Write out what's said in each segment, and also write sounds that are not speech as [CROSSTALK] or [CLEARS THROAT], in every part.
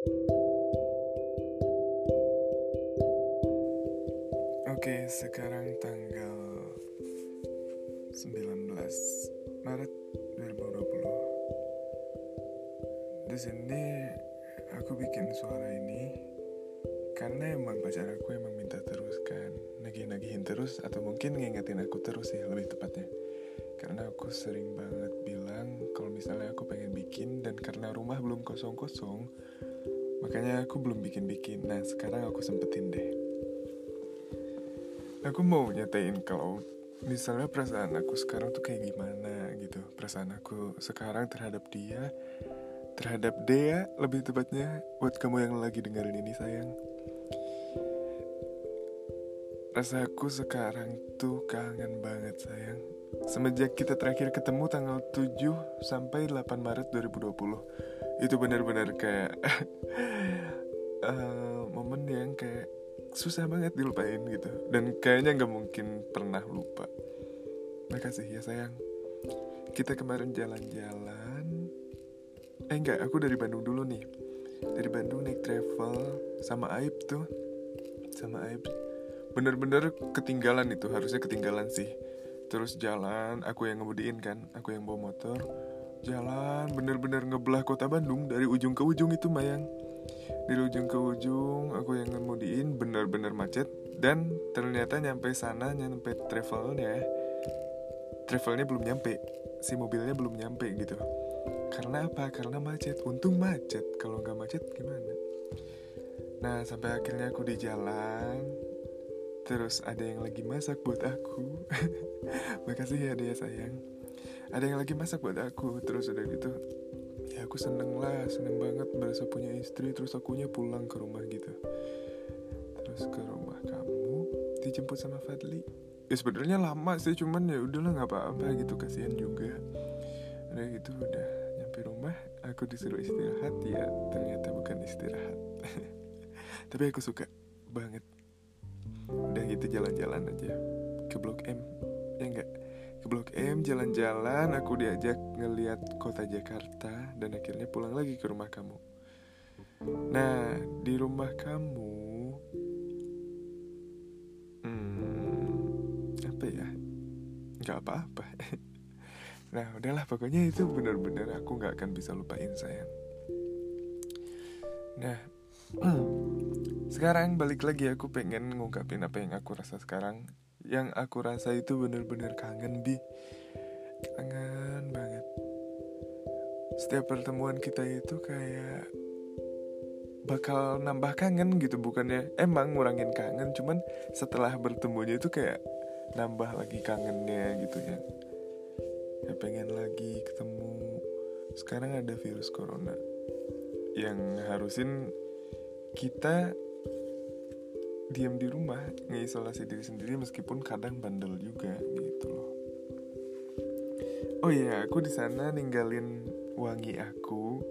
Oke, sekarang tanggal 19 Maret 2020. Di sini aku bikin suara ini karena emang pacar aku emang minta terus kan, nagih-nagihin terus atau mungkin ngingetin aku terus sih lebih tepatnya. Karena aku sering banget bilang kalau misalnya aku pengen bikin dan karena rumah belum kosong-kosong, makanya aku belum bikin-bikin. Nah, sekarang aku sempetin deh. Aku mau nyatain kalau misalnya perasaan aku sekarang tuh kayak gimana gitu. Perasaan aku sekarang terhadap dia terhadap dia lebih tepatnya buat kamu yang lagi dengerin ini sayang. Rasa aku sekarang tuh kangen banget sayang. Semenjak kita terakhir ketemu tanggal 7 sampai 8 Maret 2020 itu benar-benar kayak uh, [LAUGHS] momen yang kayak susah banget dilupain gitu. Dan kayaknya nggak mungkin pernah lupa. Makasih ya sayang. Kita kemarin jalan-jalan. Eh enggak aku dari Bandung dulu nih. Dari Bandung naik travel sama Aib tuh. Sama Aib. Bener-bener ketinggalan itu harusnya ketinggalan sih. Terus jalan aku yang ngemudiin kan aku yang bawa motor jalan bener-bener ngebelah kota Bandung dari ujung ke ujung itu mayang. Dari ujung ke ujung aku yang ngemudiin benar-benar macet. Dan ternyata nyampe sana nyampe travelnya travelnya belum nyampe. Si mobilnya belum nyampe gitu. Karena apa? Karena macet. Untung macet. Kalau nggak macet gimana? Nah sampai akhirnya aku di jalan. Terus ada yang lagi masak buat aku. [LAUGHS] Makasih ya dia sayang ada yang lagi masak buat aku terus udah gitu. Ya aku seneng lah seneng banget berasa punya istri terus akunya pulang ke rumah gitu. Terus ke rumah kamu dijemput sama Fadli. Ya sebenarnya lama sih cuman ya udahlah nggak apa-apa gitu kasihan juga. Udah gitu udah nyampe rumah aku disuruh istirahat. Ya ternyata bukan istirahat. [LAUGHS] Tapi aku suka banget. Udah gitu jalan-jalan aja ke blok M ya enggak Blok M jalan-jalan aku diajak ngeliat kota Jakarta dan akhirnya pulang lagi ke rumah kamu. Nah di rumah kamu hmm, apa ya? Nggak apa-apa. [LAUGHS] Nah udahlah pokoknya itu bener-bener aku nggak akan bisa lupain sayang. Nah [CLEARS THROAT] sekarang balik lagi aku pengen ngungkapin apa yang aku rasa sekarang yang aku rasa itu bener-bener kangen bi. Kangen banget. Setiap pertemuan kita itu kayak bakal nambah kangen gitu bukannya emang ngurangin kangen cuman setelah bertemunya itu kayak nambah lagi kangennya gitu ya. Ya pengen lagi ketemu. Sekarang ada virus corona yang harusin kita diam di rumah ngeisolasi diri sendiri meskipun kadang bandel juga gitu loh. Oh iya aku di sana ninggalin wangi aku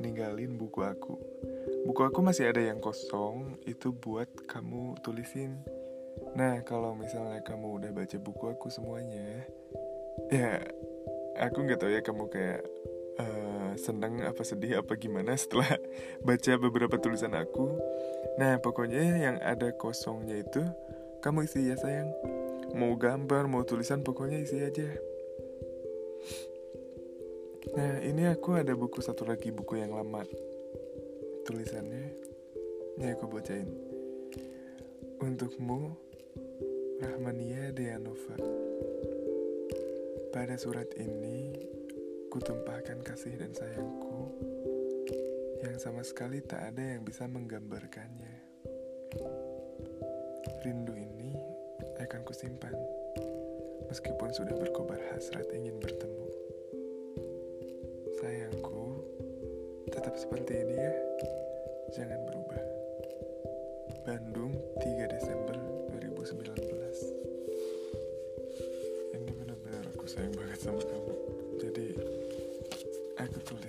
ninggalin buku aku. Buku aku masih ada yang kosong itu buat kamu tulisin. Nah kalau misalnya kamu udah baca buku aku semuanya ya aku nggak tahu ya kamu kayak uh, seneng apa sedih apa gimana setelah [LAUGHS] baca beberapa tulisan aku. Nah pokoknya yang ada kosongnya itu Kamu isi ya sayang. Mau gambar, mau tulisan pokoknya isi aja. Nah ini aku ada buku satu lagi Buku yang lama Tulisannya. Ini aku bacain. Untukmu Rahmania Deanova Pada surat ini Kutumpahkan kasih dan sayangku yang sama sekali tak ada yang bisa menggambarkannya. Rindu ini akan kusimpan, meskipun sudah berkobar hasrat ingin bertemu. Sayangku, tetap seperti ini ya, jangan berubah. Bandung,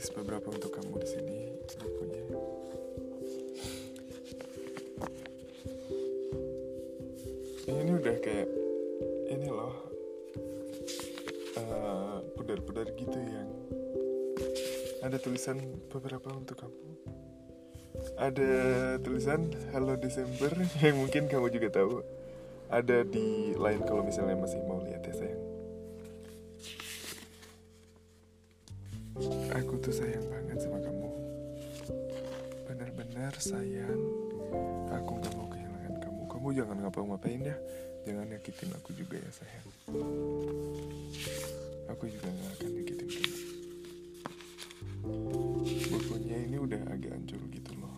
tulis beberapa untuk kamu di sini bukunya ini udah kayak ini loh uh, pudar-pudar gitu yang ada tulisan beberapa untuk kamu. Ada tulisan Halo Desember [LAUGHS] yang mungkin kamu juga tahu. Ada di line kalau misalnya masih mau lihat ya sayang. Aku tuh sayang banget sama kamu. Benar-benar sayang. Aku gak mau kehilangan kamu. Kamu jangan ngapa-ngapain ya. Jangan nyakitin aku juga ya sayang. Aku juga gak akan nyakitin kamu. Bukunya ini udah agak hancur gitu loh.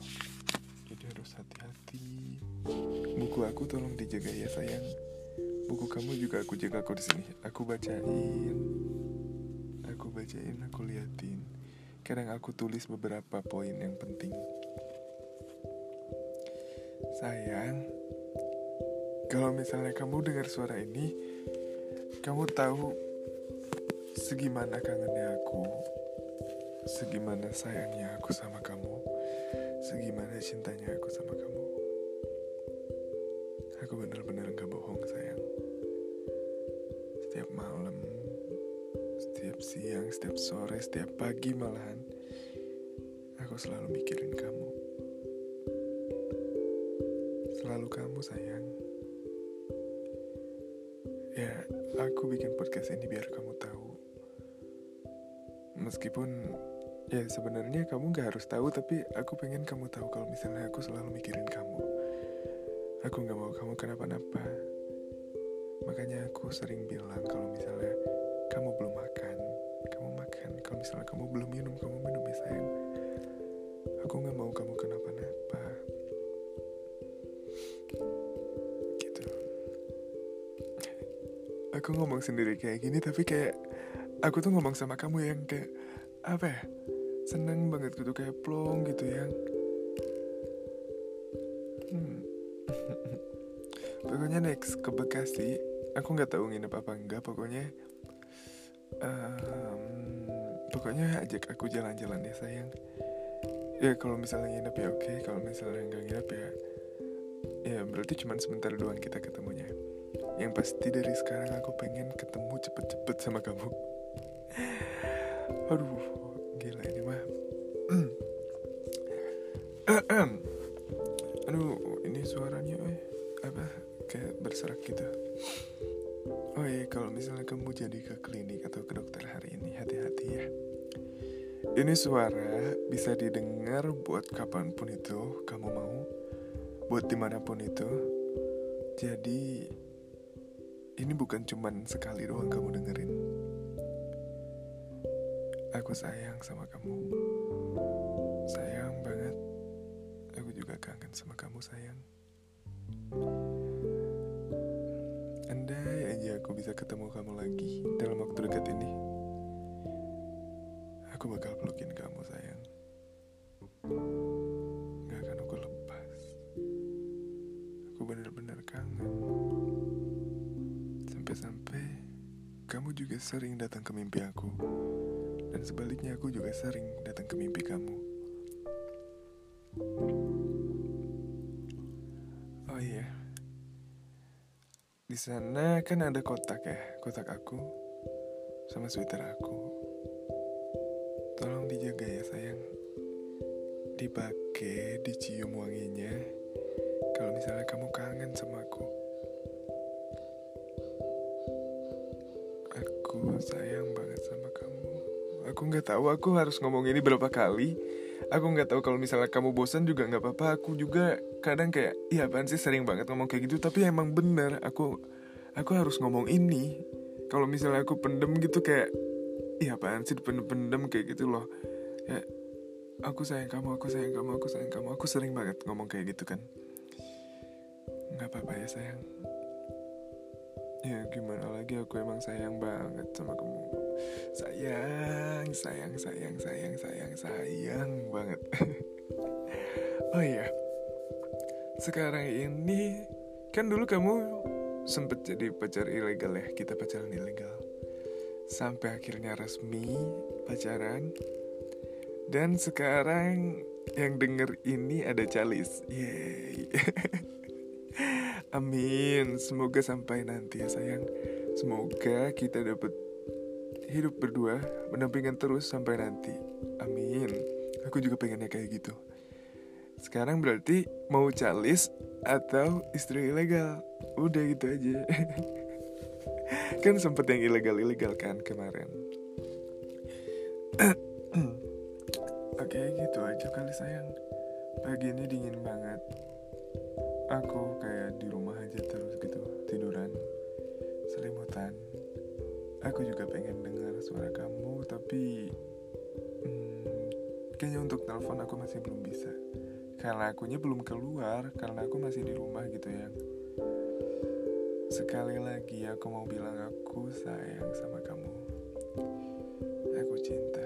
Jadi harus hati-hati. Buku aku tolong dijaga ya sayang. Buku kamu juga aku jaga aku di sini. Aku bacain. Bacain, aku liatin. Kadang aku tulis beberapa poin yang penting. Sayang, kalau misalnya kamu dengar suara ini, kamu tahu segimana kangennya aku, segimana sayangnya aku sama kamu, segimana cintanya aku sama kamu. Siang, setiap sore, setiap pagi malahan, aku selalu mikirin kamu. Selalu kamu sayang. Ya, aku bikin podcast ini biar kamu tahu. Meskipun ya sebenarnya kamu gak harus tahu, tapi aku pengen kamu tahu kalau misalnya aku selalu mikirin kamu. Aku gak mau kamu kenapa-napa. Makanya aku sering bilang kalau misalnya kamu belum makan. Kalau misalnya kamu belum minum, kamu minum ya sayang. Aku gak mau kamu kenapa-napa. Gitu. Aku ngomong sendiri kayak gini, tapi kayak aku tuh ngomong sama kamu yang kayak apa ya? Seneng banget gitu kayak plong gitu yang. Hmm. pokoknya next ke Bekasi. Aku nggak tahu nginep apa enggak. Pokoknya, em, pokoknya ajak aku jalan-jalan ya sayang. Ya kalau misalnya nginep ya oke. Kalau misalnya nggak nginep ya, ya berarti cuma sebentar doang kita ketemunya. Yang pasti dari sekarang aku pengen ketemu cepet-cepet sama kamu. Aduh, gila ini mah. [CLEARS THROAT] Aduh, ini suaranya eh apa kayak berserak gitu. Oh iya, kalau misalnya kamu jadi ke klinik atau ke dokter hari ini, hati-hati ya. Ini suara bisa didengar buat kapan pun itu kamu mau, buat di mana pun itu. Jadi ini bukan cuman sekali doang kamu dengerin. Aku sayang sama kamu. Sayang banget. Aku juga kangen sama kamu sayang. Andai aja aku bisa ketemu kamu lagi dalam waktu dekat ini. Aku bakal pelukin kamu sayang. Gak akan aku lepas. Aku bener-bener kangen. Sampai-sampai kamu juga sering datang ke mimpi aku. Dan sebaliknya aku juga sering datang ke mimpi kamu. Oh iya. Di sana kan ada kotak ya, kotak aku sama sweater aku. Dijaga ya sayang. Dipakai, dicium wanginya. Kalau misalnya kamu kangen sama aku. Aku sayang banget sama kamu. Aku nggak tahu aku harus ngomong ini berapa kali. Aku nggak tahu kalau misalnya kamu bosan juga nggak apa-apa. Aku juga kadang kayak, iya apaan sih sering banget ngomong kayak gitu. Tapi emang bener, aku aku harus ngomong ini. Kalau misalnya aku pendem gitu kayak, iya apaan sih pendem-pendem kayak gitu loh. Ya, aku sayang kamu, aku sayang kamu, aku sayang kamu. Aku sering banget ngomong kayak gitu kan. Nggak apa-apa ya sayang. Ya gimana lagi aku emang sayang banget sama kamu Sayang, sayang, sayang, sayang, sayang, sayang banget [LAUGHS] Oh iya Sekarang ini Kan dulu kamu sempet jadi pacar ilegal ya Kita pacaran ilegal Sampai akhirnya resmi pacaran Dan sekarang yang denger ini ada calis Yeay [LAUGHS] Amin, semoga sampai nanti ya sayang. Semoga kita dapat hidup berdua berdampingan terus sampai nanti. Amin. Aku juga pengennya kayak gitu. sekarang berarti mau calis atau istri ilegal udah gitu aja [LAUGHS] [LAUGHS] kan sempet yang ilegal ilegal kan kemarin. [CLEARS THROAT] Oke gitu aja kali sayang. Pagi ini dingin banget. Aku kayak di rumah aja terus gitu tiduran selimutan. Aku juga pengen dengar suara kamu tapi hmm, kayaknya untuk telepon aku masih belum bisa. Karena akunya belum keluar karena aku masih di rumah gitu ya sekali lagi aku mau bilang aku sayang sama kamu. Aku cinta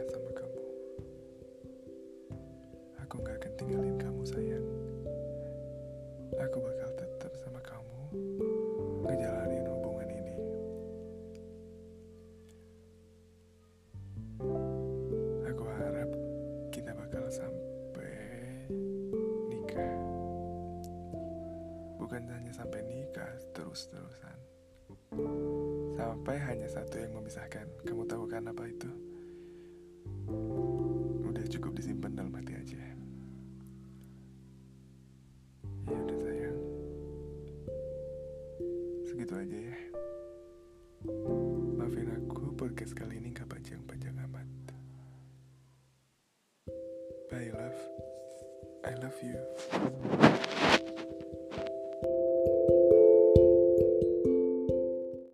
terus-terusan. Sampai hanya satu yang memisahkan. Kamu tahu kan apa itu? Udah cukup disimpan dalam hati aja. Ya udah sayang. Segitu aja ya. Maafin aku podcast kali ini gak panjang-panjang amat. Bye love. I love you